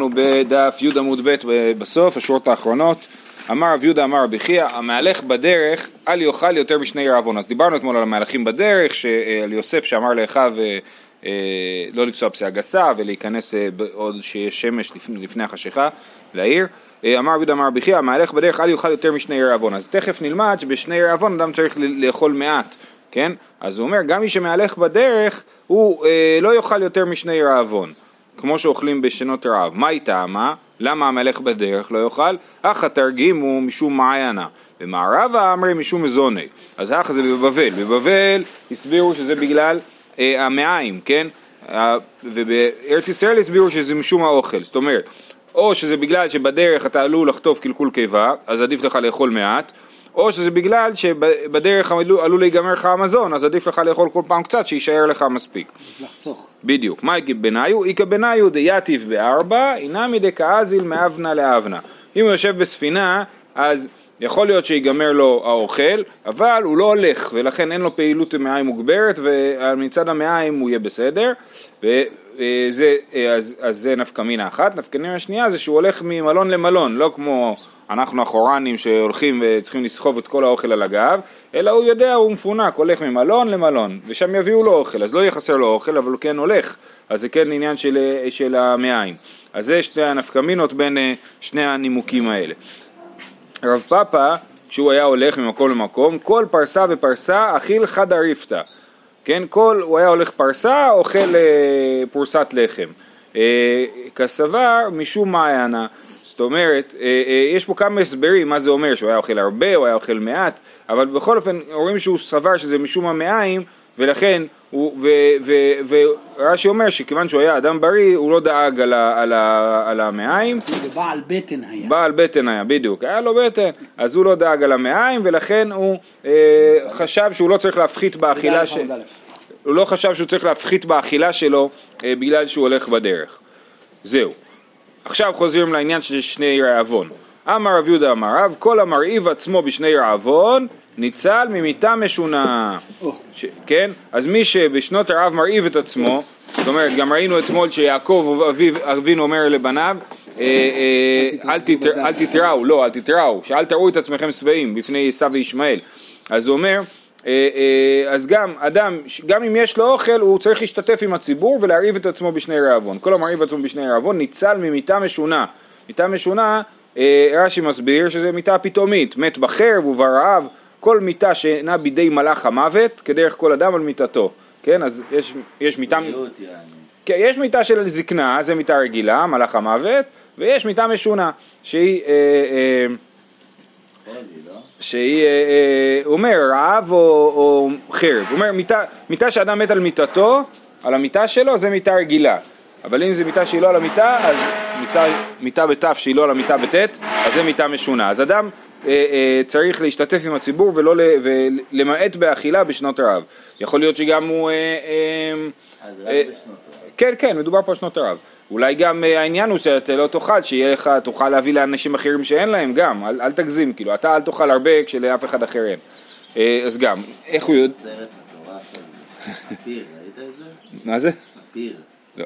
אנחנו בדף י' עמוד ב' בסוף, השורות האחרונות. אמר רב יהודה אמר רבי חייא, המהלך בדרך אל יאכל יותר משני רעבון. אז דיברנו אתמול על המהלכים בדרך, על יוסף שאמר לאחיו אה, לא לפסוע פסיעה גסה ולהיכנס אה, עוד שיש שמש לפני, החשיכה לעיר. אה, אמר רבי יהודה אמר רבי חייא, המהלך בדרך אל יאכל יותר משני רעבון. אז תכף נלמד שבשני רעבון אדם צריך לאכול מעט, כן? אז הוא אומר, גם מי שמהלך בדרך, הוא אה, לא יאכל יותר משני רעבון. כמו שאוכלים בשנות רעב. מה היא טעמה? למה המלך בדרך לא יאכל? אך התרגים הוא משום מעיינה. במערבה אמרי משום מזוני. אז האח זה בבבל. בבבל הסבירו שזה בגלל אה, המעיים, כן? אה, ובארץ ישראל הסבירו שזה משום האוכל. זאת אומרת, או שזה בגלל שבדרך אתה עלול לחטוף קלקול קיבה, אז עדיף לך לאכול מעט, או שזה בגלל שבדרך עלול להיגמר לך המזון, אז עדיף לך לאכול כל פעם קצת שיישאר לך מספיק. לחסוך. בדיוק. מה איכא בניו? איכא בניו דייתיב בארבע, אינמי דקאזיל מאבנה לאבנה. אם הוא יושב בספינה, אז יכול להיות שיגמר לו האוכל, אבל הוא לא הולך, ולכן אין לו פעילות מעיים מוגברת, ומצד המעיים הוא יהיה בסדר. וזה, אז, אז זה נפקא מינה אחת. נפקא מינה השנייה זה שהוא הולך ממלון למלון, לא כמו אנחנו החורנים שהולכים וצריכים לסחוב את כל האוכל על הגב, אלא הוא יודע, הוא מפונק, הולך ממלון למלון, ושם יביאו לו אוכל, אז לא יהיה חסר לו אוכל, אבל הוא כן הולך, אז זה כן עניין של, של המעיים. אז זה שתי הנפקמינות בין אה, שני הנימוקים האלה. רב פאפא, כשהוא היה הולך ממקום למקום, כל פרסה ופרסה אכיל חד אריפתא. כן, כל, הוא היה הולך פרסה, אוכל אה, פרוסת לחם. אה, כסבר משום מעיינה, זאת אומרת, אה, אה, יש פה כמה הסברים מה זה אומר, שהוא היה אוכל הרבה, הוא היה אוכל מעט, אבל בכל אופן רואים שהוא סבר שזה משום המעיים, ולכן, ורש"י אומר שכיוון שהוא היה אדם בריא, הוא לא דאג על, ה, על, ה, על המעיים. בעל בטן היה. בעל בטן היה, בדיוק. היה לו בטן, אז הוא לא דאג על המעיים, ולכן הוא אה, חשב שהוא לא צריך להפחית באכילה של... הוא לא חשב שהוא צריך להפחית באכילה שלו אה, בגלל שהוא הולך בדרך. זהו. עכשיו חוזרים לעניין של שני רעבון. אמר רב יהודה אמר רב, כל המרעיב עצמו בשני רעבון, ניצל ממיתה משונה. ש, כן? אז מי שבשנות הרעב מרעיב את עצמו, זאת אומרת, גם ראינו אתמול שיעקב אבינו אומר לבניו, אה, אה, אל תתראו, לא, אל תתראו, שאל תראו את עצמכם שבעים בפני עשיו וישמעאל. אז הוא אומר, אז גם אדם, גם אם יש לו אוכל, הוא צריך להשתתף עם הציבור ולהרעיב את עצמו בשני רעבון. כל המרעיב את עצמו בשני רעבון ניצל ממיתה משונה. מיתה משונה, אה, רש"י מסביר שזה מיתה פתאומית, מת בחרב וברעב, כל מיתה שאינה בידי מלאך המוות, כדרך כל אדם על מיתתו. כן, אז יש, יש מיתה... כן, יש מיתה של זקנה, זה מיתה רגילה, מלאך המוות, ויש מיתה משונה, שהיא... אה, אה, שהיא, אה, אה, הוא אומר, רעב או, או חרב, הוא אומר, מיטה, מיטה שאדם מת על מיטתו, על המיטה שלו, זה מיטה רגילה, אבל אם זה מיטה שהיא לא על המיטה, אז מיטה, מיטה בתף שהיא לא על המיטה בטית, אז זה מיטה משונה. אז אדם אה, אה, צריך להשתתף עם הציבור ולא למעט באכילה בשנות רעב. יכול להיות שגם הוא... אה, אה, אה. כן, כן, מדובר פה על שנות רעב. אולי גם אה, העניין הוא שאתה לא תאכל, שיהיה לך, תוכל להביא לאנשים אחרים שאין להם גם, אל, אל תגזים, כאילו, אתה אל תאכל הרבה כשלאף אחד אחר אין. אה, אז גם, איך הוא יודע... סרט מטורף על ראית את זה? מה זה? פיר. לא.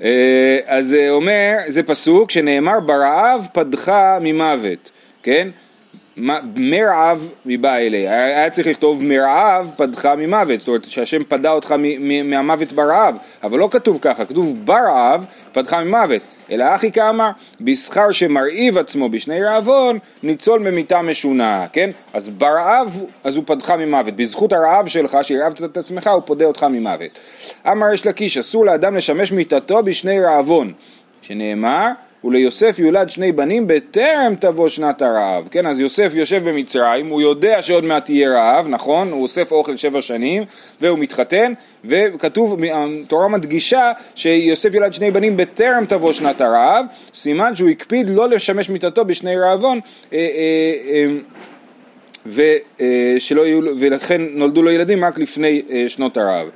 אה, אז אומר, זה פסוק שנאמר ברעב פדך ממוות, כן? מרעב מבא אליה, היה צריך לכתוב מרעב פדך ממוות, זאת אומרת שהשם פדה אותך מהמוות ברעב, אבל לא כתוב ככה, כתוב ברעב פדך ממוות, אלא אחי כאמר, בשכר שמרעיב עצמו בשני רעבון, ניצול ממיתה משונה, כן? אז ברעב, אז הוא פדך ממוות, בזכות הרעב שלך שהרעבת את עצמך, הוא פודה אותך ממוות. אמר יש לקיש, אסור לאדם לשמש מיתתו בשני רעבון, שנאמר וליוסף יולד שני בנים בטרם תבוא שנת הרעב. כן, אז יוסף יושב במצרים, הוא יודע שעוד מעט יהיה רעב, נכון? הוא אוסף אוכל שבע שנים, והוא מתחתן, וכתוב, התורה מדגישה שיוסף יולד שני בנים בטרם תבוא שנת הרעב, סימן שהוא הקפיד לא לשמש מיתתו בשני רעבון, אה, אה, אה, ושלא ולכן נולדו לו ילדים רק לפני שנות הרעב.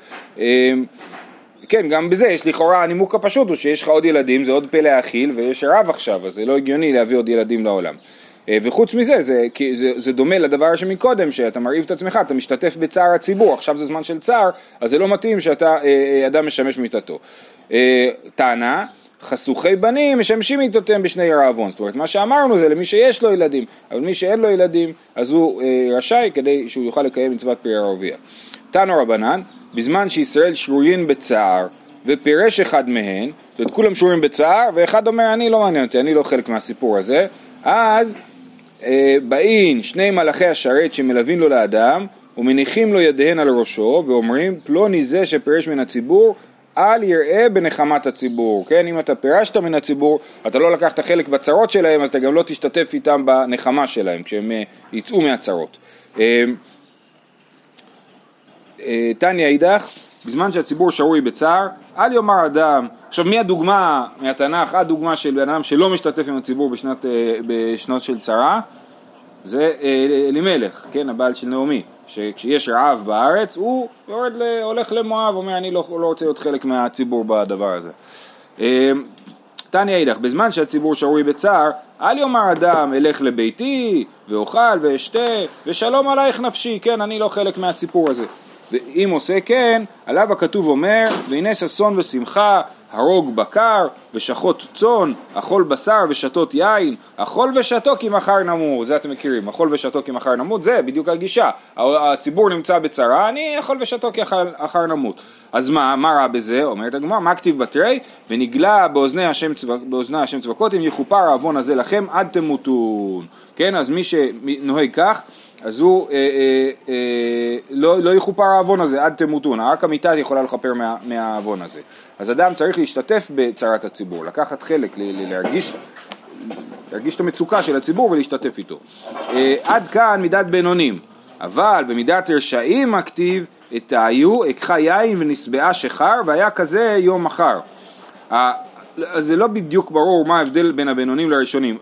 כן, גם בזה יש לכאורה הנימוק הפשוט הוא שיש לך עוד ילדים, זה עוד פה להאכיל ויש רב עכשיו, אז זה לא הגיוני להביא עוד ילדים לעולם. אה, וחוץ מזה, זה, זה, זה דומה לדבר שמקודם, שאתה מרעיב את עצמך, אתה משתתף בצער הציבור, עכשיו זה זמן של צער, אז זה לא מתאים שאתה אה, אה, אדם משמש מיתתו. טענה, חסוכי בנים משמשים מיתותיהם בשני רעבון. זאת אומרת, מה שאמרנו זה למי שיש לו ילדים, אבל מי שאין לו ילדים, אז הוא רשאי כדי שהוא יוכל לקיים מצוות פרי ערבייה. תנו רבנן, בזמן שישראל שרויים בצער ופירש אחד מהן, זאת אומרת כולם שרויים בצער, ואחד אומר אני לא מעניין אותי, אני לא חלק מהסיפור הזה, אז אה, באים שני מלאכי השרת שמלווים לו לאדם ומניחים לו ידיהן על ראשו ואומרים פלוני זה שפירש מן הציבור אל יראה בנחמת הציבור, כן? אם אתה פירשת מן הציבור, אתה לא לקחת חלק בצרות שלהם, אז אתה גם לא תשתתף איתם בנחמה שלהם, כשהם אה, יצאו מהצרות. אה, תניא אידך, בזמן שהציבור שרוי בצער, אל יאמר אדם, עכשיו מי הדוגמה מהתנ"ך, הדוגמה של בן אדם שלא משתתף עם הציבור בשנת, בשנות של צרה, זה אלימלך, כן, הבעל של נעמי. שכשיש רעב בארץ הוא יורד, ל, הולך למואב, אומר אני לא, לא רוצה להיות חלק מהציבור בדבר הזה. תניא אידך, בזמן שהציבור שרוי בצער, אל יאמר אדם אלך לביתי ואוכל ואשתה ושלום עלייך נפשי, כן אני לא חלק מהסיפור הזה. ואם עושה כן, עליו הכתוב אומר, והנה ששון ושמחה, הרוג בקר, ושחוט צאן, אכול בשר ושתות יין, אכול ושתו כי מחר נמות, זה אתם מכירים, אכול ושתו כי מחר נמות, זה בדיוק הגישה, הציבור נמצא בצרה, אני אכול ושתו כי אחר נמות. אז מה, מה רע בזה? אומרת הגמרא, מה כתיב בתרי? ונגלה באוזני השם, צבא, באוזני השם צבקות, אם יכופר העוון הזה לכם עד תמותון. כן, אז מי שנוהג כך, אז הוא אה, אה, אה, לא, לא יכופר העוון הזה עד תמותון, רק המיטה יכולה לכפר מה, מהעוון הזה. אז אדם צריך להשתתף בצרת הציבור, לקחת חלק, להרגיש, להרגיש את המצוקה של הציבור ולהשתתף איתו. אה, עד כאן מידת בינונים, אבל במידת רשעים הכתיב את היו, אקחה יין ונסבעה שחר והיה כזה יום מחר. אז זה לא בדיוק ברור מה ההבדל בין הבינונים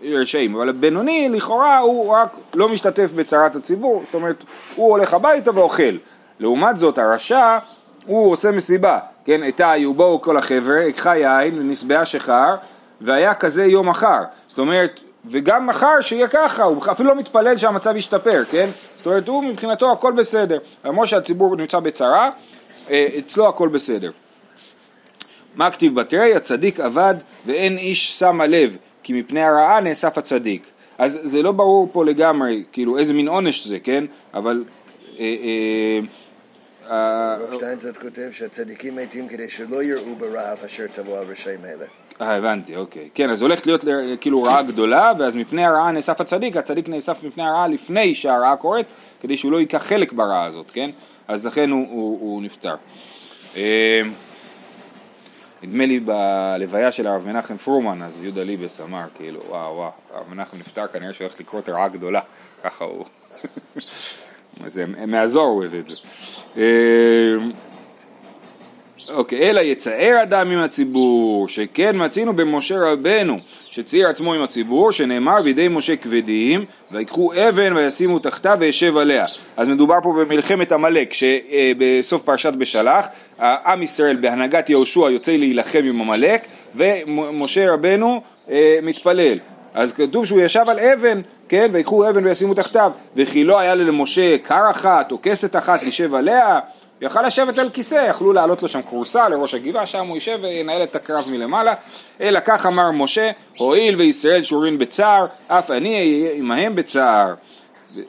לרשעים, אבל הבינוני לכאורה הוא רק לא משתתף בצרת הציבור, זאת אומרת הוא הולך הביתה ואוכל. לעומת זאת הרשע הוא עושה מסיבה, כן, את היו בואו כל החבר'ה, אקחה יין ונסבעה שחר והיה כזה יום מחר, זאת אומרת וגם מחר שיהיה ככה, הוא אפילו לא מתפלל שהמצב ישתפר, כן? זאת אומרת הוא מבחינתו הכל בסדר, למרות שהציבור נמצא בצרה, אה, אצלו הכל בסדר. מה כתיב בתרי? הצדיק עבד ואין איש שם לב, כי מפני הרעה נאסף הצדיק. אז זה לא ברור פה לגמרי, כאילו איזה מין עונש זה, כן? אבל... אה, אה, שטיינזרט כותב שהצדיקים מתים כדי שלא יראו ברעב אשר תבוא על רשעים אלה. אה, הבנתי, אוקיי. כן, אז הולכת להיות כאילו רעה גדולה, ואז מפני הרעה נאסף הצדיק, הצדיק נאסף מפני הרעה לפני שהרעה קורית, כדי שהוא לא ייקח חלק ברעה הזאת, כן? אז לכן הוא, הוא, הוא נפטר. נדמה לי בלוויה של הרב מנחם פרומן, אז יהודה ליבס אמר, כאילו, וואו וואו, הרב מנחם נפטר, כנראה שהולך לקרות רעה גדולה, ככה הוא, מהזוהר הוא הביא את זה. אוקיי, אלא יצער אדם עם הציבור, שכן מצינו במשה רבנו, שצייר עצמו עם הציבור, שנאמר בידי משה כבדים, ויקחו אבן וישימו תחתיו וישב עליה. אז מדובר פה במלחמת עמלק, שבסוף פרשת בשלח, עם ישראל בהנהגת יהושע יוצא להילחם עם עמלק, ומשה רבנו אה, מתפלל. אז כתוב שהוא ישב על אבן, כן, ויקחו אבן וישימו תחתיו, וכי לא היה למשה כר אחת או כסת אחת לשב עליה, יכל לשבת על כיסא, יכלו להעלות לו שם כורסה לראש הגבעה, שם הוא יישב וינהל את הקרב מלמעלה. אלא כך אמר משה, הואיל וישראל שורין בצער, אף אני אהיה עמהם בצער.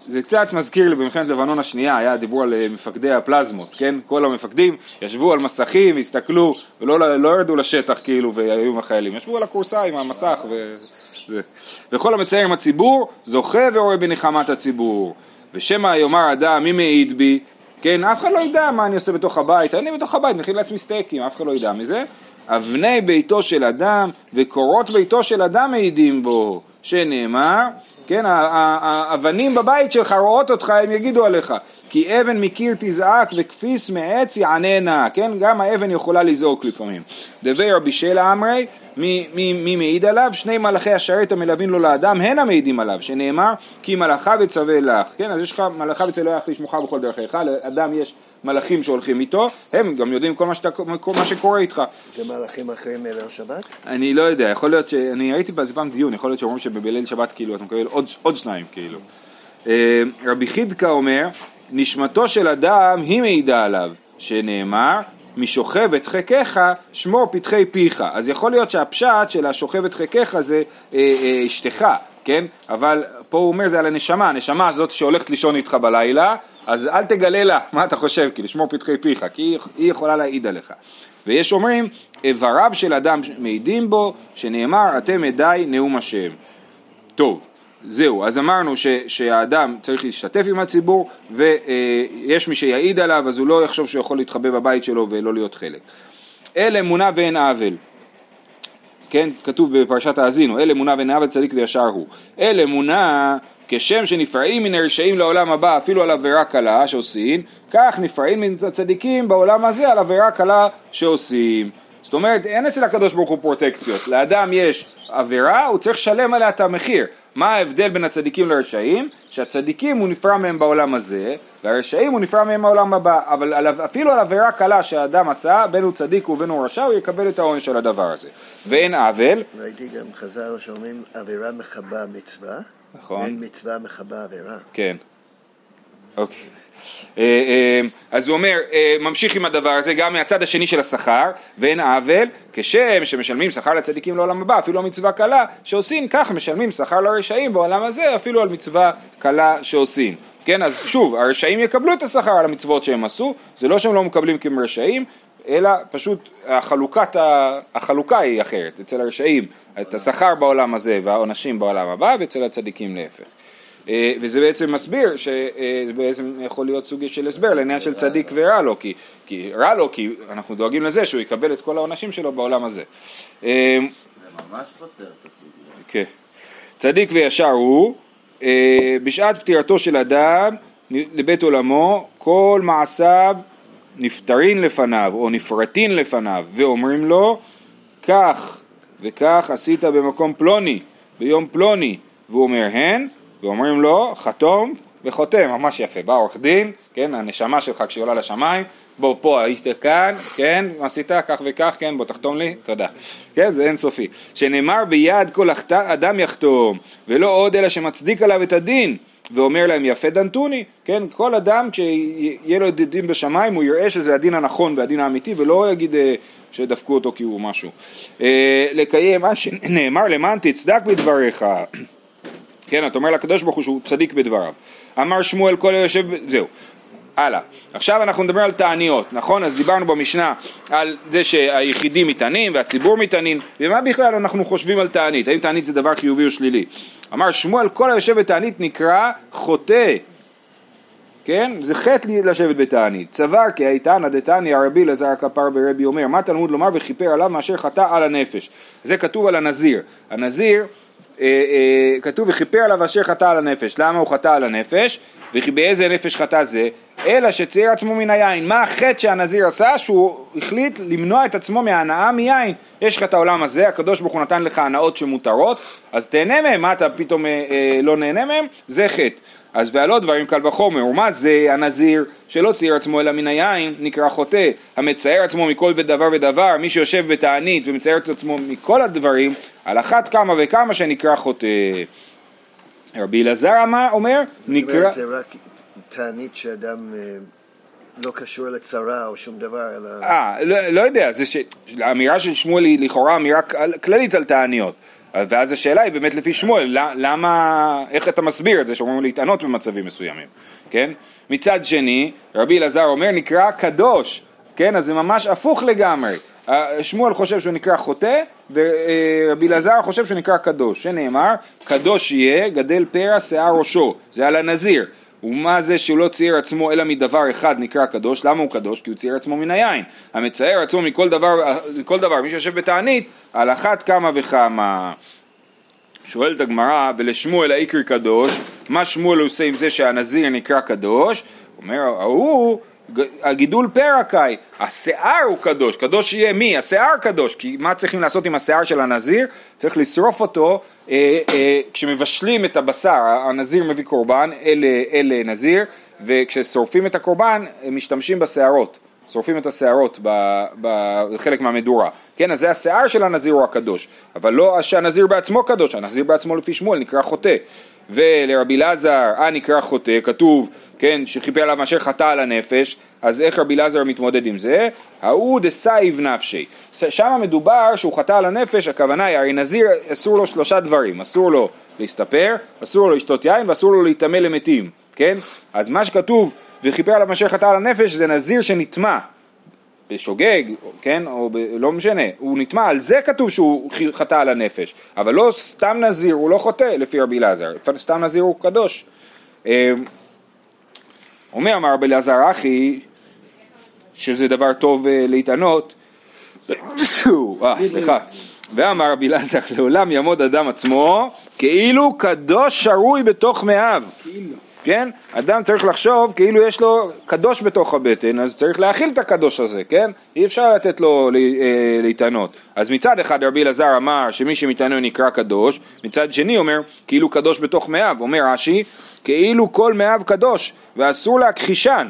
זה קצת מזכיר לי במלחמת לבנון השנייה, היה דיבור על אה, מפקדי הפלזמות, כן? כל המפקדים ישבו על מסכים, הסתכלו, ולא לא ירדו לשטח כאילו והיו עם החיילים, ישבו על הכורסה עם המסך וזה. וכל המצייר עם הציבור, זוכה ורואה בנחמת הציבור. ושמא יאמר אדם מי מעיד בי, כן, אף אחד לא ידע מה אני עושה בתוך הבית, אני בתוך הבית מכין לעצמי סטייקים, אף אחד לא ידע מזה. אבני ביתו של אדם וקורות ביתו של אדם מעידים בו, שנאמר, כן, האבנים בבית שלך רואות אותך, הם יגידו עליך, כי אבן מקיר תזעק וכפיס מעץ יעננה, כן, גם האבן יכולה לזעוק לפעמים. דבי רבי שלה אמרי, מי, מי, מי מעיד עליו? שני מלאכי השרת המלווים לו לאדם, הן המעידים עליו, שנאמר, כי מלאכה וצווה לך, כן, אז יש לך מלאכה וצווה לך לשמוך בכל דרכיך, לאדם יש מלאכים שהולכים איתו, הם גם יודעים כל מה, שאתה, כל מה שקורה איתך. זה מלאכים אחרים מעבר שבת? אני לא יודע, יכול להיות שאני ראיתי בזה פעם דיון, יכול להיות שאומרים שבליל שבת כאילו אתה מקבל עוד, עוד שניים כאילו. אה, רבי חידקה אומר, נשמתו של אדם היא מעידה עליו, שנאמר, משוכב את חיקך שמור פתחי פיך. אז יכול להיות שהפשט של השוכב את חיקך זה אה, אה, אשתך, כן? אבל פה הוא אומר זה על הנשמה, הנשמה הזאת שהולכת לישון איתך בלילה, אז אל תגלה לה מה אתה חושב, כי לשמור פתחי פיך, כי היא, היא יכולה להעיד עליך. ויש אומרים, איבריו של אדם מעידים בו, שנאמר אתם עדיי נאום השם. טוב, זהו, אז אמרנו ש, שהאדם צריך להשתתף עם הציבור ויש מי שיעיד עליו אז הוא לא יחשוב שהוא יכול להתחבא בבית שלו ולא להיות חלק. אל אמונה ואין עוול, כן, כתוב בפרשת האזינו, אל אמונה עוול צדיק וישר הוא. אל אמונה כשם שנפרעים מן הרשעים לעולם הבא אפילו על עבירה קלה שעושים, כך נפרעים מן הצדיקים בעולם הזה על עבירה קלה שעושים. זאת אומרת, אין אצל הקדוש ברוך הוא פרוטקציות. לאדם יש עבירה, הוא צריך לשלם עליה את המחיר. מה ההבדל בין הצדיקים לרשעים? שהצדיקים הוא נפרע מהם בעולם הזה, והרשעים הוא נפרע מהם בעולם הבא. אבל על, אפילו על עבירה קלה שהאדם עשה, בין הוא צדיק ובין הוא רשע, הוא יקבל את העונש של הדבר הזה. ואין עוול. ראיתי גם חז"ל שאומרים עבירה מכבה מצווה. נכון. אין מצווה מכבה עבירה. כן. אוקיי. אה, אה, אז הוא אומר, אה, ממשיך עם הדבר הזה גם מהצד השני של השכר, ואין עוול, כשם שמשלמים שכר לצדיקים לעולם הבא, אפילו המצווה קלה שעושים, כך משלמים שכר לרשעים בעולם הזה, אפילו על מצווה קלה שעושים. כן, אז שוב, הרשעים יקבלו את השכר על המצוות שהם עשו, זה לא שהם לא מקבלים כי הם רשעים, אלא פשוט החלוקת, החלוקה היא אחרת, אצל הרשעים את השכר בעולם הזה והעונשים בעולם הבא, ואצל הצדיקים להפך. אה, וזה בעצם מסביר שזה בעצם יכול להיות סוג של הסבר לעניין של צדיק ורע לו, כי, כי רע לו כי אנחנו דואגים לזה שהוא יקבל את כל העונשים שלו בעולם הזה. אה, זה ממש פותר את הסוגיה. כן. צדיק וישר הוא, אה, בשעת פטירתו של אדם לבית עולמו, כל מעשיו נפטרין לפניו או נפרטין לפניו ואומרים לו כך וכך עשית במקום פלוני, ביום פלוני, והוא אומר הן ואומרים לו, חתום וחותם, ממש יפה. בא עורך דין, כן, הנשמה שלך כשהיא עולה לשמיים, בוא פה היית כאן, כן, עשית, כך וכך, כן, בוא תחתום לי, תודה. כן, זה אינסופי. שנאמר ביד כל אדם יחתום, ולא עוד אלא שמצדיק עליו את הדין, ואומר להם יפה דנתוני, כן, כל אדם כשיהיה לו דין בשמיים הוא יראה שזה הדין הנכון והדין האמיתי ולא יגיד אה, שדפקו אותו כי הוא משהו. אה, לקיים מה שנאמר למען תצדק בדבריך כן, אתה אומר לקדוש ברוך הוא שהוא צדיק בדבריו. אמר שמואל כל היושב, זהו. הלאה. עכשיו אנחנו מדברים על תעניות, נכון? אז דיברנו במשנה על זה שהיחידים מתענים והציבור מתענים, ומה בכלל אנחנו חושבים על תענית? האם תענית זה דבר חיובי או שלילי? אמר שמואל כל היושב בתענית נקרא חוטא. כן? זה חטא לשבת בתענית. צבר כי האיתנא דתניא רבי אלעזר כפר ברבי אומר, מה תלמוד לומר וכיפר עליו מאשר חטא על הנפש. זה כתוב על הנזיר. הנזיר אה, אה, כתוב וכיפר עליו אשר חטא על הנפש, למה הוא חטא על הנפש? וכי באיזה נפש חטא זה? אלא שצייר עצמו מן היין. מה החטא שהנזיר עשה? שהוא החליט למנוע את עצמו מהנאה מיין. יש לך את העולם הזה, הקדוש ברוך הוא נתן לך הנאות שמותרות, אז תהנה מהם, מה אתה פתאום אה, אה, לא נהנה מהם? זה חטא. אז עוד דברים קל וחומר, ומה זה הנזיר שלא צייר עצמו אלא מן היין נקרא חוטא, המצייר עצמו מכל דבר ודבר, מי שיושב בתענית ומצייר את עצמו מכל הדברים, על אחת כמה וכמה שנקרא חוטא. רבי אלעזר אומר, נקרא... זה רק תענית שאדם אה, לא קשור לצרה או שום דבר, אלא... אה, לא, לא יודע, זה ש... האמירה של שמואל היא לכאורה אמירה כללית על תעניות. ואז השאלה היא באמת לפי שמואל, למה, איך אתה מסביר את זה שאומרים להתענות במצבים מסוימים, כן? מצד שני, רבי אלעזר אומר נקרא קדוש, כן? אז זה ממש הפוך לגמרי. שמואל חושב שהוא נקרא חוטא, ורבי אלעזר חושב שהוא נקרא קדוש, שנאמר, קדוש יהיה, גדל פרע שיער ראשו, זה על הנזיר. ומה זה שהוא לא צייר עצמו אלא מדבר אחד נקרא קדוש, למה הוא קדוש? כי הוא צייר עצמו מן היין. המצייר עצמו מכל דבר, מכל דבר, מי שיושב בתענית, על אחת כמה וכמה. שואלת הגמרא, ולשמואל העיקר קדוש, מה שמואל עושה עם זה שהנזיר נקרא קדוש? אומר, ההוא הגידול פרקאי, השיער הוא קדוש, קדוש יהיה מי? השיער קדוש, כי מה צריכים לעשות עם השיער של הנזיר? צריך לשרוף אותו אה, אה, כשמבשלים את הבשר, הנזיר מביא קורבן אל, אל נזיר, וכששורפים את הקורבן משתמשים בשערות, שורפים את השערות בחלק מהמדורה, כן, אז זה השיער של הנזיר הוא הקדוש, אבל לא שהנזיר בעצמו קדוש, הנזיר בעצמו לפי שמואל נקרא חוטא, ולרבי אלעזר, אה נקרא חוטא, כתוב, כן, שכיפר עליו מאשר חטא על הנפש, אז איך רבי אלעזר מתמודד עם זה? ההוא דסיגף נפשי. שם מדובר שהוא חטא על הנפש, הכוונה היא, הרי נזיר אסור לו שלושה דברים, אסור לו להסתפר, אסור לו לשתות יין ואסור לו להיטמא למתים, כן? אז מה שכתוב, וכיפר עליו מאשר חטא על הנפש, זה נזיר שנטמא. בשוגג, כן, או ב, לא משנה, הוא נטמא, על זה כתוב שהוא חטא על הנפש, אבל לא סתם נזיר, הוא לא חוטא לפי רבי אלעזר, סתם נזיר הוא קדוש. אומר אמר רבי אלעזר אחי, שזה דבר טוב אה, להתענות, אה, סליחה, ואמר רבי אלעזר, לעולם יעמוד אדם עצמו כאילו קדוש שרוי בתוך מאיו. כאילו. כן? אדם צריך לחשוב כאילו יש לו קדוש בתוך הבטן, אז צריך להכיל את הקדוש הזה, כן? אי אפשר לתת לו אה, להתענות. אז מצד אחד רבי אלעזר אמר שמי שמתענה נקרא קדוש, מצד שני אומר כאילו קדוש בתוך מאיו, אומר רש"י כאילו כל מאיו קדוש ואסור להכחישן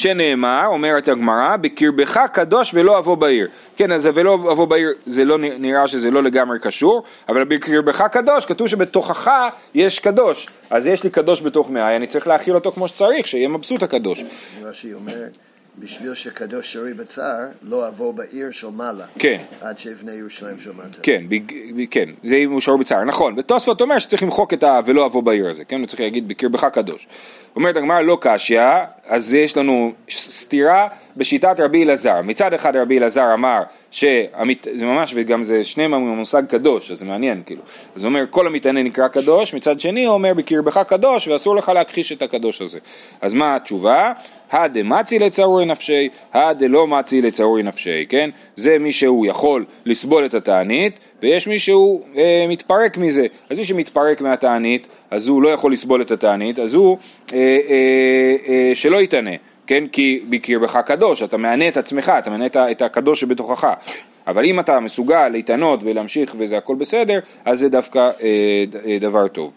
שנאמר, אומרת הגמרא, בקרבך קדוש ולא אבוא בעיר. כן, אז ולא אבוא בעיר, זה לא נראה שזה לא לגמרי קשור, אבל בקרבך קדוש, כתוב שבתוכך יש קדוש. אז יש לי קדוש בתוך מאי, אני צריך להכיל אותו כמו שצריך, שיהיה מבסוט הקדוש. רש"י אומר, בשביל שקדוש שרי בצער, לא אבוא בעיר של מעלה. כן. עד שיבנה ירושלים של מטה. כן, ב, ב, כן, זה אם הוא שרי בצער, נכון. ותוספות אומר שצריך למחוק את ה... ולא אבוא בעיר הזה, כן? הוא צריך להגיד בקרבך קדוש. אומרת הגמרא לא קשיא, אז יש לנו סתירה בשיטת רבי אלעזר. מצד אחד רבי אלעזר אמר שהמת... זה ממש, וגם זה שניהם המושג קדוש, אז זה מעניין כאילו. אז הוא אומר כל המתענה נקרא קדוש, מצד שני הוא אומר בקרבך קדוש ואסור לך להכחיש את הקדוש הזה. אז מה התשובה? הדמצי לצרורי נפשי, הדלא מצי לצרורי נפשי, כן? זה מי שהוא יכול לסבול את התענית, ויש מי שהוא אה, מתפרק מזה. אז מי שמתפרק מהתענית, אז הוא לא יכול לסבול את התענית, אז הוא אה, אה, אה, שלא יתענה. כן? כי בקרבך קדוש, אתה מענה את עצמך, אתה מענה את הקדוש שבתוכך. אבל אם אתה מסוגל להתענות ולהמשיך וזה הכל בסדר, אז זה דווקא אה, אה, דבר טוב.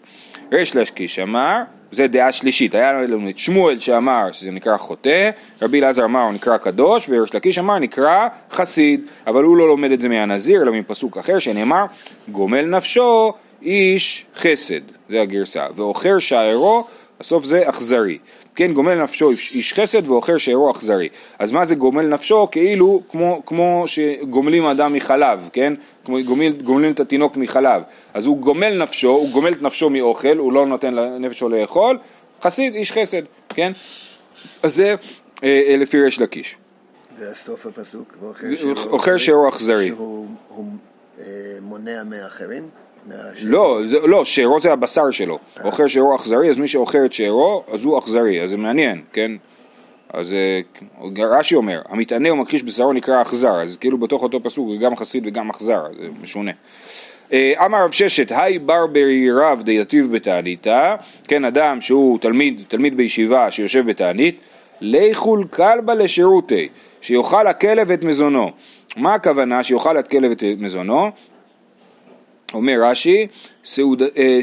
ריש לשקיש אמר, זה דעה שלישית, היה לנו את שמואל שאמר שזה נקרא חוטא, רבי אלעזר אמר הוא נקרא קדוש, וריש לקיש אמר נקרא חסיד, אבל הוא לא לומד את זה מהנזיר, אלא מפסוק אחר שנאמר, גומל נפשו איש חסד, זה הגרסה, ועוכר שערו, בסוף זה אכזרי. כן, גומל נפשו איש חסד ואוכר שאירו אכזרי. אז מה זה גומל נפשו? כאילו כמו, כמו שגומלים אדם מחלב, כן? גומל, גומלים את התינוק מחלב. אז הוא גומל נפשו, הוא גומל את נפשו מאוכל, הוא לא נותן לנפש שלו לאכול, חסיד, איש חסד, כן? אז זה אה, אה לפי ריש לקיש. וסוף הפסוק, ואוכר שאירו אכזרי. שהוא אה, מונע מאחרים? לא, זה, לא, שארו זה הבשר שלו. אה. אוכל שארו אכזרי, אז מי שאוכל את שארו, אז הוא אכזרי, אז זה מעניין, כן? אז אה, רש"י אומר, המתענה ומכחיש בשרו נקרא אכזר, אז כאילו בתוך אותו פסוק זה גם חסיד וגם אכזר, זה משונה. אה, אמר רב ששת, היי ברברי רב דייטיב בתעניתה, כן, אדם שהוא תלמיד, תלמיד בישיבה שיושב בתענית, לכול כלבה לשירותי, שיאכל הכלב את מזונו. מה הכוונה שיאכל הכלב את מזונו? אומר רש"י, אה,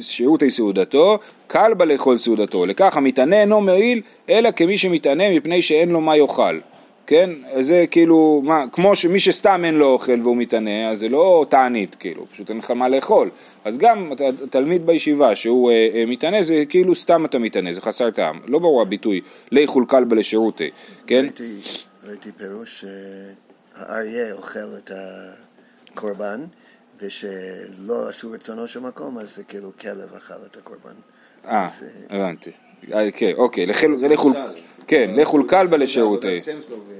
שירותי סעודתו, קל בה לאכול סעודתו, לכך המתענה אינו מועיל, אלא כמי שמתענה מפני שאין לו מה יאכל. כן? זה כאילו, מה, כמו שמי שסתם אין לו אוכל והוא מתענה, אז זה לא תענית, כאילו, פשוט אין לך מה לאכול. אז גם תלמיד בישיבה שהוא אה, אה, מתענה, זה כאילו סתם אתה מתענה, זה חסר טעם. לא ברור הביטוי, לאכול קלבה לשירותי, כן? ראיתי, ראיתי פירוש שהאריה אוכל את הקורבן. ושלא עשו רצונו של מקום, אז זה כאילו כלב אכל את הקורבן. אה, הבנתי. אה, כן, אוקיי, לכו... כן, לכו כלבה לשירותי.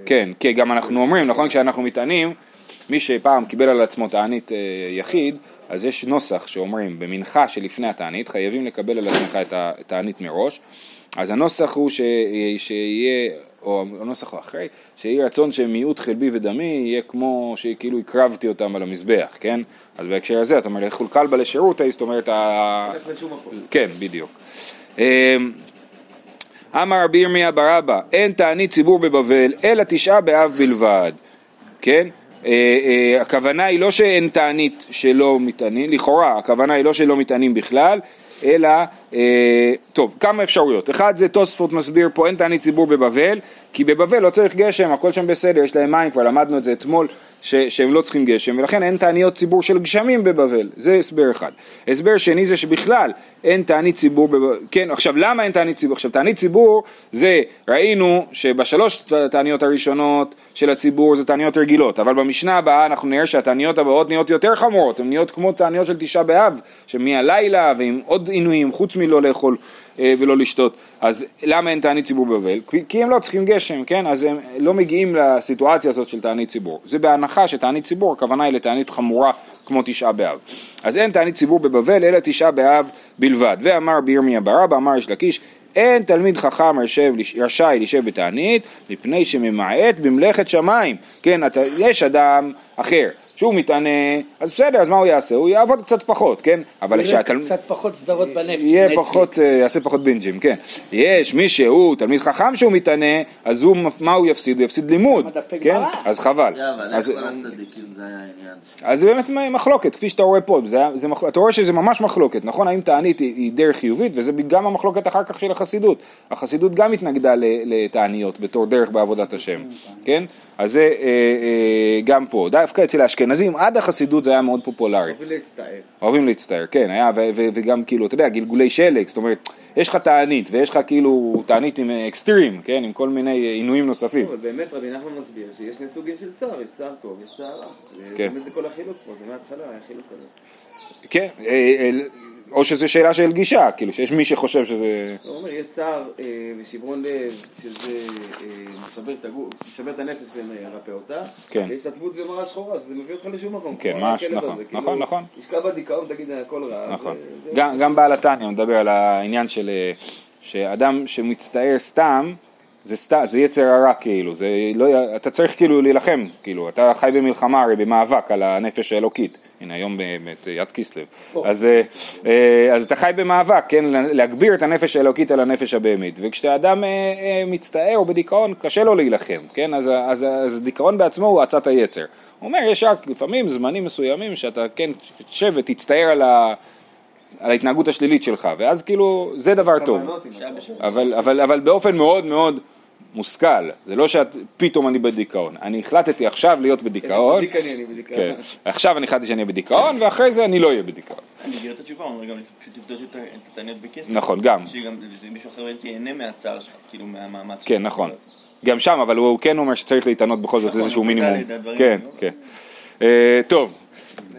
כן, כן, גם אנחנו אומרים, נכון, כשאנחנו מתענים, מי שפעם קיבל על עצמו תענית אה, יחיד, אז יש נוסח שאומרים, במנחה שלפני התענית, חייבים לקבל על עצמך את התענית מראש. אז הנוסח הוא שיהיה או הנוסח הוא אחרי, שיהי רצון שמיעוט חלבי ודמי יהיה כמו שכאילו הקרבתי אותם על המזבח, כן? אז בהקשר הזה אתה אומר לכול כלבה לשירותי, זאת אומרת, ה... כן, בדיוק. אמ, אמר רבי ירמיה ברבא, אין תענית ציבור בבבל, אלא תשעה באב בלבד, כן? Uh, uh, הכוונה היא לא שאין תענית שלא מתענים, לכאורה הכוונה היא לא שלא מתענים בכלל, אלא אה, טוב, כמה אפשרויות. אחד זה תוספות מסביר פה אין תענית ציבור בבבל, כי בבבל לא צריך גשם, הכל שם בסדר, יש להם מים, כבר למדנו את זה אתמול, ש, שהם לא צריכים גשם, ולכן אין תעניות ציבור של גשמים בבבל, זה הסבר אחד. הסבר שני זה שבכלל אין תענית ציבור בבבל, כן, עכשיו למה אין תענית ציבור? עכשיו תענית ציבור זה, ראינו שבשלוש תעניות הראשונות של הציבור זה תעניות רגילות, אבל במשנה הבאה אנחנו נראה שהתעניות הבאות נהיות יותר חמורות, הן נהיות כמו תעניות של תשעה באב, שמהלילה ועם עוד עינויים, חוץ מלא לאכול ולא לשתות. אז למה אין תענית ציבור בבבל? כי הם לא צריכים גשם, כן? אז הם לא מגיעים לסיטואציה הזאת של תענית ציבור. זה בהנחה שתענית ציבור, הכוונה היא לתענית חמורה כמו תשעה באב. אז אין תענית ציבור בבבל אלא תשעה באב בלבד. ואמר בירמיה ברבא, אמר יש לקיש, אין תלמיד חכם רשאי לשב בתענית מפני שממעט במלאכת שמיים. כן, אתה, יש אדם אחר שהוא מתענה, אז בסדר, אז מה הוא יעשה? הוא יעבוד קצת פחות, כן? אבל כשהתלמיד... קצת פחות סדרות בנפש. יהיה פחות, אה, יעשה פחות בינג'ים, כן. יש מי שהוא תלמיד חכם שהוא מתענה, אז הוא, מה הוא יפסיד? הוא יפסיד לימוד, כן? אז חבל. אז זה היה העניין? אז זה באמת מחלוקת, כפי שאתה רואה פה, אתה רואה שזה ממש מחלוקת, נכון? האם תענית היא דרך חיובית, וזה גם המחלוקת אחר כך של החסידות. החסידות גם התנגדה לתעניות בתור דרך בעבודת השם, כן? אז זה אה, אה, גם פה, דווקא אצל האשכנזים עד החסידות זה היה מאוד פופולרי. אוהבים להצטער. אוהבים להצטער, כן, היה, ו- ו- וגם כאילו, אתה יודע, גלגולי שלג, זאת אומרת, יש לך תענית, ויש לך כאילו תענית עם אקסטרים, כן, עם כל מיני עינויים נוספים. אבל באמת רבי נחמן מסביר שיש שני סוגים של צער, יש צער טוב, יש צער רע. כן. זה כל החילוק פה, זה מההתחלה היה חילוק כזה. כן, אה, או שזו שאלה של גישה, כאילו שיש מי שחושב שזה... הוא אומר, יש צער אה, ושברון לב, שזה אה, משבר את הנפש ומרפא אותה, כן. ויש עצבות ומראה שחורה, שזה מביא אותך לשום מקום. כן, ממש, נכון, כאילו, נכון, נכון. תשקע בדיכאון, תגיד הכל רע. נכון. גם בעל התניא, מדבר על העניין של שאדם שמצטער סתם, זה, סת, זה יצר הרע כאילו, זה לא, אתה צריך כאילו להילחם, כאילו, אתה חי במלחמה הרי במאבק על הנפש האלוקית, הנה היום באמת יד כיסלב, אז, אה, אז אתה חי במאבק, כן, להגביר את הנפש האלוקית על הנפש הבהמית, וכשאדם אה, אה, מצטער או בדיכאון קשה לו להילחם, כן, אז, אז, אז הדיכאון בעצמו הוא עצת היצר, הוא אומר יש רק לפעמים זמנים מסוימים שאתה כן תשב ותצטער על ה... על ההתנהגות השלילית שלך, ואז כאילו זה דבר טוב, אבל, אבל, אבל באופן מאוד מאוד מושכל, זה לא שפתאום אני בדיכאון, אני החלטתי עכשיו להיות בדיכאון, אני, אני כן, עכשיו אני החלטתי שאני אהיה בדיכאון ואחרי זה אני לא אהיה בדיכאון. אני אגיד את התשובה, הוא אומר גם פשוט לבדוק את התעניות בכסף, נכון, גם, שמישהו אחר ייהנה מהצער שלך, כאילו מהמאמץ כן, נכון, גם שם, אבל הוא כן אומר שצריך להתענות בכל זאת איזשהו מינימום, כן, כן, אה, טוב.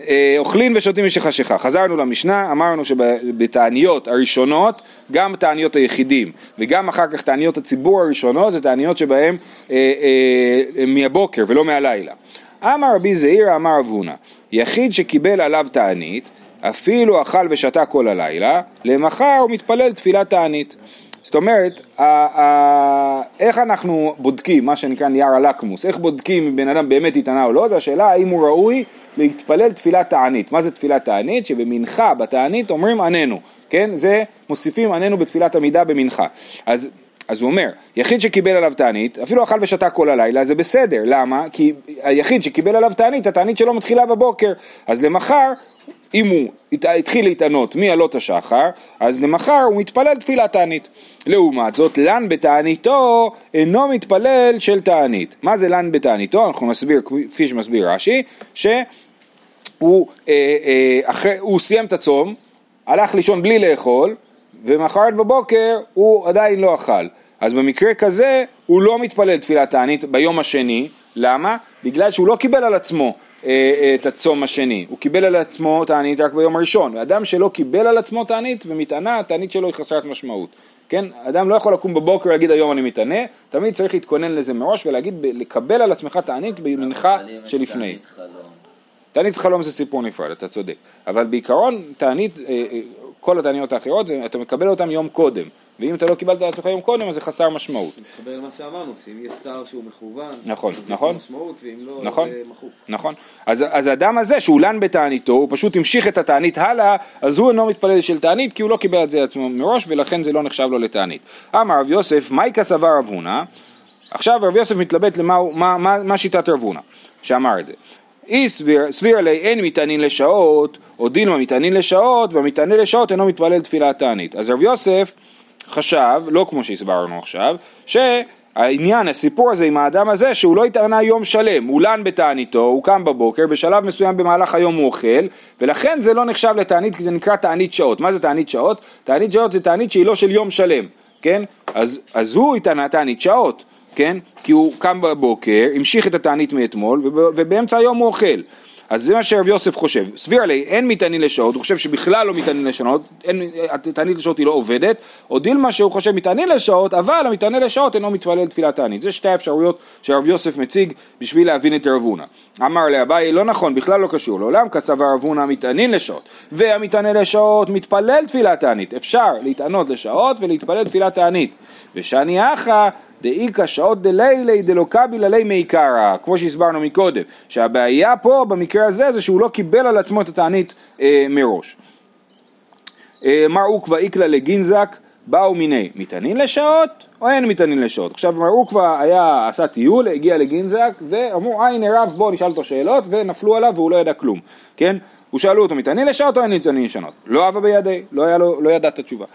אה, אוכלים ושותים משך חשיכה. חזרנו למשנה, אמרנו שבתעניות הראשונות, גם תעניות היחידים וגם אחר כך תעניות הציבור הראשונות זה תעניות שבהן אה, אה, מהבוקר ולא מהלילה. אמר רבי זעירא אמר רב הונא, יחיד שקיבל עליו תענית, אפילו אכל ושתה כל הלילה, למחר הוא מתפלל תפילת תענית. זאת אומרת, איך אנחנו בודקים, מה שנקרא נייר הלקמוס, איך בודקים אם בן אדם באמת התענה או לא, זו השאלה האם הוא ראוי להתפלל תפילת תענית. מה זה תפילת תענית? שבמנחה, בתענית אומרים עננו, כן? זה מוסיפים עננו בתפילת עמידה במנחה. אז אז הוא אומר, יחיד שקיבל עליו תענית, אפילו אכל ושתה כל הלילה, זה בסדר, למה? כי היחיד שקיבל עליו תענית, התענית שלו מתחילה בבוקר, אז למחר אם הוא התחיל להתענות מעלות השחר, אז למחר הוא מתפלל תפילת תענית. לעומת זאת, לן בתעניתו אינו מתפלל של תענית. מה זה לן בתעניתו? אנחנו נסביר, כפי שמסביר רש"י, שהוא אה, אה, אחרי, סיים את הצום, הלך לישון בלי לאכול, ומחרת בבוקר הוא עדיין לא אכל. אז במקרה כזה הוא לא מתפלל תפילת תענית ביום השני, למה? בגלל שהוא לא קיבל על עצמו את הצום השני, הוא קיבל על עצמו תענית רק ביום הראשון, אדם שלא קיבל על עצמו תענית ומתענה, התענית שלו היא חסרת משמעות, כן? אדם לא יכול לקום בבוקר ולהגיד היום אני מתענה, תמיד צריך להתכונן לזה מראש ולהגיד, לקבל על עצמך תענית במנחה שלפני. תענית חלום. זה סיפור נפרד, אתה צודק, אבל בעיקרון תענית, אה, כל התעניות האחרות, אתה מקבל אותן יום קודם, ואם אתה לא קיבלת על עצמך יום קודם, אז זה חסר משמעות. מתחבר למה שאמרנו, שאם יש צער שהוא מכוון, נכון, נכון, יש משמעות, ואם לא, נכון, זה מחוק. נכון. אז, אז האדם הזה, שהוא לן בתעניתו, הוא פשוט המשיך את התענית הלאה, אז הוא אינו מתפלל של תענית, כי הוא לא קיבל את זה לעצמו מראש, ולכן זה לא נחשב לו לתענית. אמר רב יוסף, מייקה סבר רב הונא, עכשיו רב יוסף מתלבט למה מה, מה, מה שיטת רב הונא, שאמר את זה. אי סביר, סביר עלי אין מטענין לשעות, או דילמה מטענין לשעות, והמטענה לשעות אינו מתפלל תפילה תענית. אז רב יוסף חשב, לא כמו שהסברנו עכשיו, שהעניין, הסיפור הזה עם האדם הזה, שהוא לא התענה יום שלם, הוא לן בתעניתו, הוא קם בבוקר, בשלב מסוים במהלך היום הוא אוכל, ולכן זה לא נחשב לתענית, כי זה נקרא תענית שעות. מה זה תענית שעות? תענית שעות זה תענית שהיא לא של יום שלם, כן? אז, אז הוא התענה תענית שעות. כן? כי הוא קם בבוקר, המשיך את התענית מאתמול, ובאמצע היום הוא אוכל. אז זה מה שרב יוסף חושב. סביר עלי, אין מתענית לשעות, הוא חושב שבכלל לא מתענית לשעות, התענית לשעות היא לא עובדת, או דילמה שהוא חושב מתענית לשעות, אבל המתענית לשעות אינו מתפלל תפילת תענית. זה שתי האפשרויות שרב יוסף מציג בשביל להבין את רב הונא. אמר לאביי, לא נכון, בכלל לא קשור, לעולם כסבר רב הונא מתענין לשעות, והמתענה לשעות מתפלל תפילת תענית. אפשר להתענות לשעות ולהתפלל תפילת תענית. ושאני אחא דאיכא שעות דלילי דלא קביל עלי מעיקרא, כמו שהסברנו מקודם, שהבעיה פה במקרה הזה זה שהוא לא קיבל על עצמו את התענית אה, מראש. אה, מר עוקבא איקלא לגינזק באו מיני, מתענין לשעות או אין מתענין לשעות? עכשיו מר עוקבא היה, עשה טיול, הגיע לגינזק ואמרו אה הנה רב בוא נשאל אותו שאלות ונפלו עליו והוא לא ידע כלום, כן? הוא שאלו אותו מתענין לשעות או אין מתענין לשעות? לא אהבה בידי, לא, לו, לא ידע את התשובה.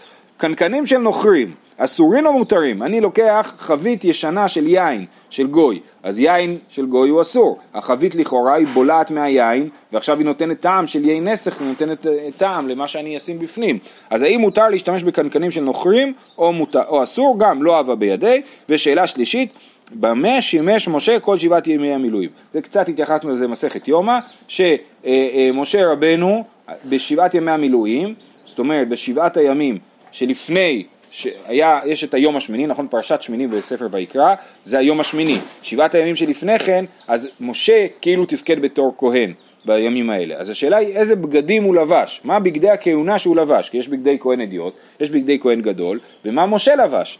קנקנים של נוכרים, אסורים או מותרים? אני לוקח חבית ישנה של יין של גוי, אז יין של גוי הוא אסור. החבית לכאורה היא בולעת מהיין, ועכשיו היא נותנת טעם של יין נסך, היא נותנת אה, טעם למה שאני אשים בפנים. אז האם מותר להשתמש בקנקנים של נוכרים או, מותר, או אסור? גם לא אהבה בידי. ושאלה שלישית, במה שימש משה כל שבעת ימי המילואים? זה קצת התייחסנו לזה במסכת יומא, שמשה אה, אה, רבנו בשבעת ימי המילואים, זאת אומרת בשבעת הימים שלפני שהיה, יש את היום השמיני, נכון? פרשת שמיני בספר ויקרא, זה היום השמיני. שבעת הימים שלפני כן, אז משה כאילו תפקד בתור כהן בימים האלה. אז השאלה היא איזה בגדים הוא לבש, מה בגדי הכהונה שהוא לבש, כי יש בגדי כהן אדיוט, יש בגדי כהן גדול, ומה משה לבש.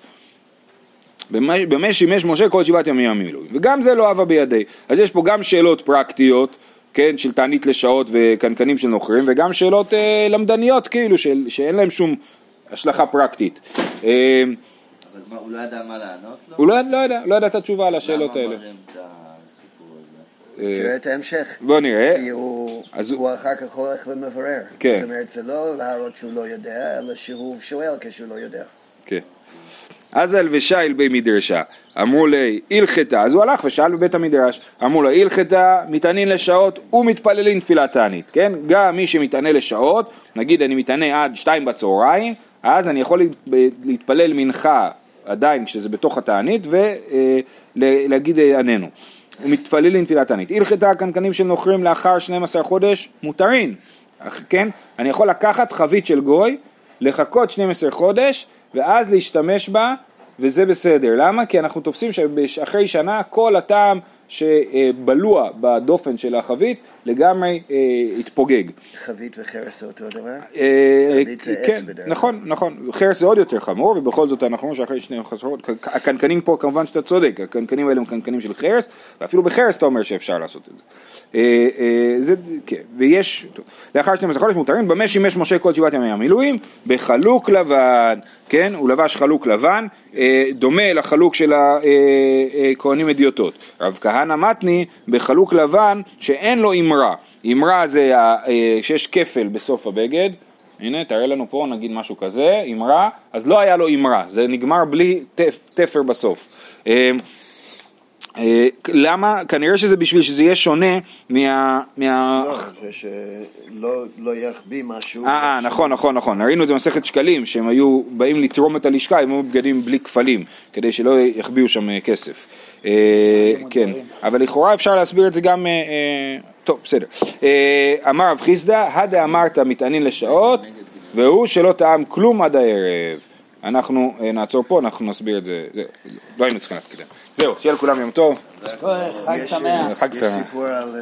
במה שימש משה כל שבעת ימים המילואים, וגם זה לא אהבה בידי. אז יש פה גם שאלות פרקטיות, כן, של תענית לשעות וקנקנים של נוכרים, וגם שאלות אה, למדניות כאילו, של, שאין להם שום השלכה פרקטית. אה, אבל מה, הוא לא ידע מה לענות לו? הוא לא, לא ידע, לא ידע את התשובה על השאלות האלה. למה מראים את הסיפור הזה? תראה את ההמשך. בוא נראה. כי הוא, הוא אחר כך הולך ומברר. כן. זאת אומרת, זה לא להראות שהוא לא יודע, אלא שהוא שואל כשהוא לא יודע. כן. אז הלבשה אל בי מדרשה, אמרו לי הלכתה, אז הוא הלך ושאל בבית המדרש, אמרו לו הלכתה, מתענין לשעות ומתפללין תפילת תענית, כן? גם מי שמתענה לשעות, נגיד אני מתענה עד שתיים בצהריים, אז אני יכול להתפלל מנחה עדיין כשזה בתוך התענית ולהגיד אה, עננו. ומתפללין תפילת תענית. הלכתה הקנקנים של נוכרים לאחר 12 חודש מותרין, כן? אני יכול לקחת חבית של גוי, לחכות 12 חודש ואז להשתמש בה וזה בסדר. למה? כי אנחנו תופסים שאחרי שנה כל הטעם שבלוע בדופן של החבית לגמרי אה, התפוגג. חבית וחרס זה אותו דבר? אה, חבית זה כן, עץ בדרך נכון, נכון. חרס זה עוד יותר חמור, ובכל זאת אנחנו רואים שאחרי שני חסרות, הקנקנים פה כמובן שאתה צודק, הקנקנים האלה הם קנקנים של חרס, ואפילו בחרס אתה אומר שאפשר לעשות את זה. אה, אה, זה, כן, ויש, טוב, לאחר 12 חודש מותרים, במה שימש משה כל שבעת ימי המילואים? בחלוק לבן, כן, הוא לבש חלוק לבן, אה, דומה לחלוק של הכהנים אדיוטות. רב כהנא מתני בחלוק לבן שאין לו אמרה, אמרה זה שיש כפל בסוף הבגד, הנה תראה לנו פה נגיד משהו כזה, אמרה, אז לא היה לו אמרה, זה נגמר בלי תפר בסוף. אה, למה? כנראה שזה בשביל שזה יהיה שונה מה... מה... לא, זה שלא לא יחביא משהו. אה, אה נכון, נכון, נכון. ראינו את זה במסכת שקלים, שהם היו באים לתרום את הלשכה, הם היו בגדים בלי כפלים, כדי שלא יחביאו שם אה, כסף. כן, אבל לכאורה אפשר להסביר את זה גם... טוב, בסדר. אמר רב חיסדא, הדה אמרת מטענין לשעות, והוא שלא טעם כלום עד הערב. אנחנו נעצור פה, אנחנו נסביר את זה, לא היינו צריכים להתקדם. זהו, שיהיה לכולם יום טוב. חג שמח. חג שמח. יש סיפור על...